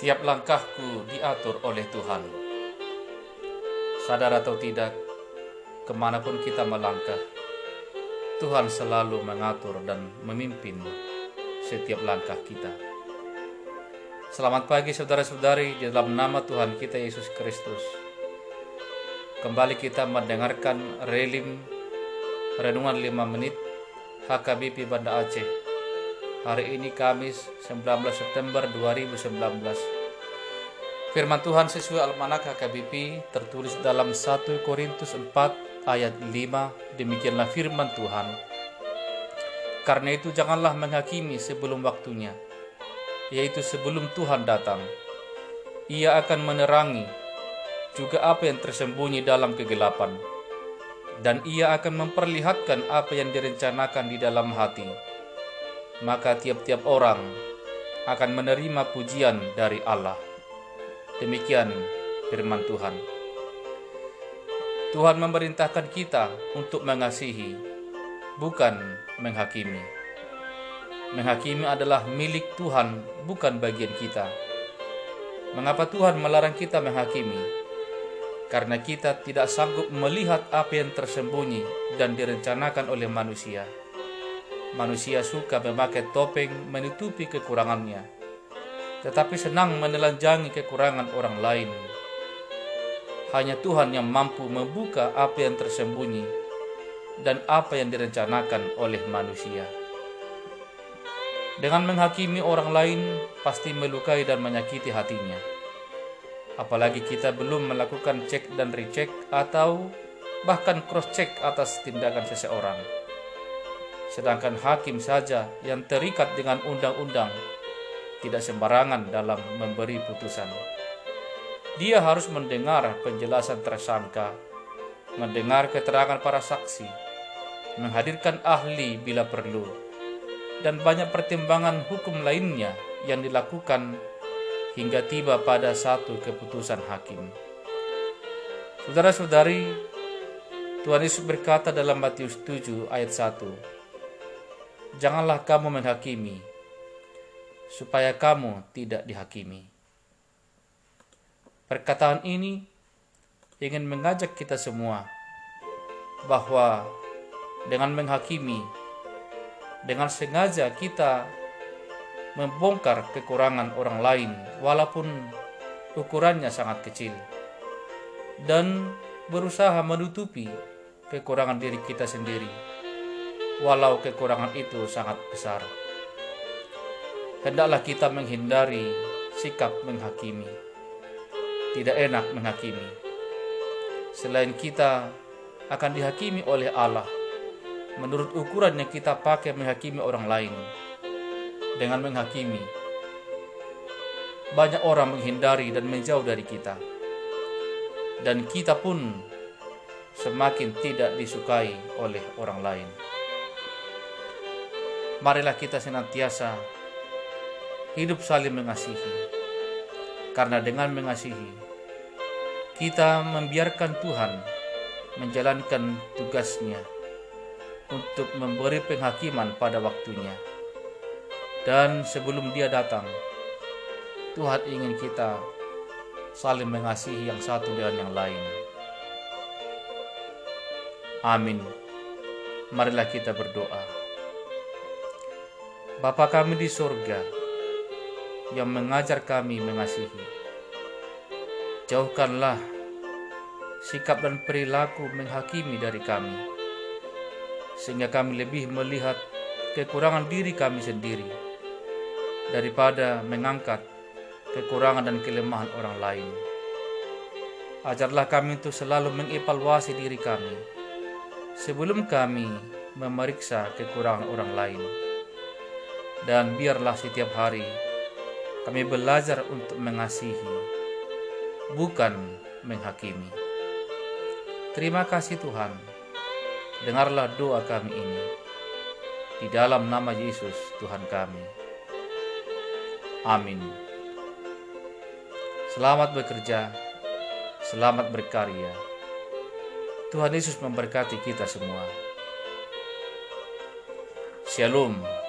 Tiap langkahku diatur oleh Tuhan. Sadar atau tidak, ke mana pun kita melangkah, Tuhan selalu mengatur dan memimpin setiap langkah kita. Selamat pagi saudara-saudari di dalam nama Tuhan kita Yesus Kristus. Kembali kita mendengarkan relim renungan 5 menit HKBP Banda Aceh Hari ini Kamis 19 September 2019. Firman Tuhan sesuai Almanak HKBP tertulis dalam 1 Korintus 4 ayat 5. Demikianlah firman Tuhan. Karena itu janganlah menghakimi sebelum waktunya, yaitu sebelum Tuhan datang. Ia akan menerangi juga apa yang tersembunyi dalam kegelapan, dan ia akan memperlihatkan apa yang direncanakan di dalam hati maka tiap-tiap orang akan menerima pujian dari Allah. Demikian firman Tuhan. Tuhan memerintahkan kita untuk mengasihi, bukan menghakimi. Menghakimi adalah milik Tuhan, bukan bagian kita. Mengapa Tuhan melarang kita menghakimi? Karena kita tidak sanggup melihat apa yang tersembunyi dan direncanakan oleh manusia manusia suka memakai topeng menutupi kekurangannya, tetapi senang menelanjangi kekurangan orang lain. Hanya Tuhan yang mampu membuka apa yang tersembunyi dan apa yang direncanakan oleh manusia. Dengan menghakimi orang lain, pasti melukai dan menyakiti hatinya. Apalagi kita belum melakukan cek dan recheck atau bahkan cross check atas tindakan seseorang sedangkan hakim saja yang terikat dengan undang-undang tidak sembarangan dalam memberi putusan. Dia harus mendengar penjelasan tersangka, mendengar keterangan para saksi, menghadirkan ahli bila perlu, dan banyak pertimbangan hukum lainnya yang dilakukan hingga tiba pada satu keputusan hakim. Saudara-saudari, Tuhan Yesus berkata dalam Matius 7 ayat 1, janganlah kamu menghakimi, supaya kamu tidak dihakimi. Perkataan ini ingin mengajak kita semua bahwa dengan menghakimi, dengan sengaja kita membongkar kekurangan orang lain, walaupun ukurannya sangat kecil, dan berusaha menutupi kekurangan diri kita sendiri walau kekurangan itu sangat besar. Hendaklah kita menghindari sikap menghakimi. Tidak enak menghakimi. Selain kita akan dihakimi oleh Allah menurut ukuran yang kita pakai menghakimi orang lain. Dengan menghakimi, banyak orang menghindari dan menjauh dari kita. Dan kita pun semakin tidak disukai oleh orang lain marilah kita senantiasa hidup saling mengasihi. Karena dengan mengasihi, kita membiarkan Tuhan menjalankan tugasnya untuk memberi penghakiman pada waktunya. Dan sebelum dia datang, Tuhan ingin kita saling mengasihi yang satu dengan yang lain. Amin. Marilah kita berdoa. Bapa kami di surga yang mengajar kami mengasihi. Jauhkanlah sikap dan perilaku menghakimi dari kami, sehingga kami lebih melihat kekurangan diri kami sendiri daripada mengangkat kekurangan dan kelemahan orang lain. Ajarlah kami untuk selalu mengevaluasi diri kami sebelum kami memeriksa kekurangan orang lain dan biarlah setiap hari kami belajar untuk mengasihi, bukan menghakimi. Terima kasih Tuhan, dengarlah doa kami ini. Di dalam nama Yesus Tuhan kami. Amin. Selamat bekerja, selamat berkarya. Tuhan Yesus memberkati kita semua. Shalom.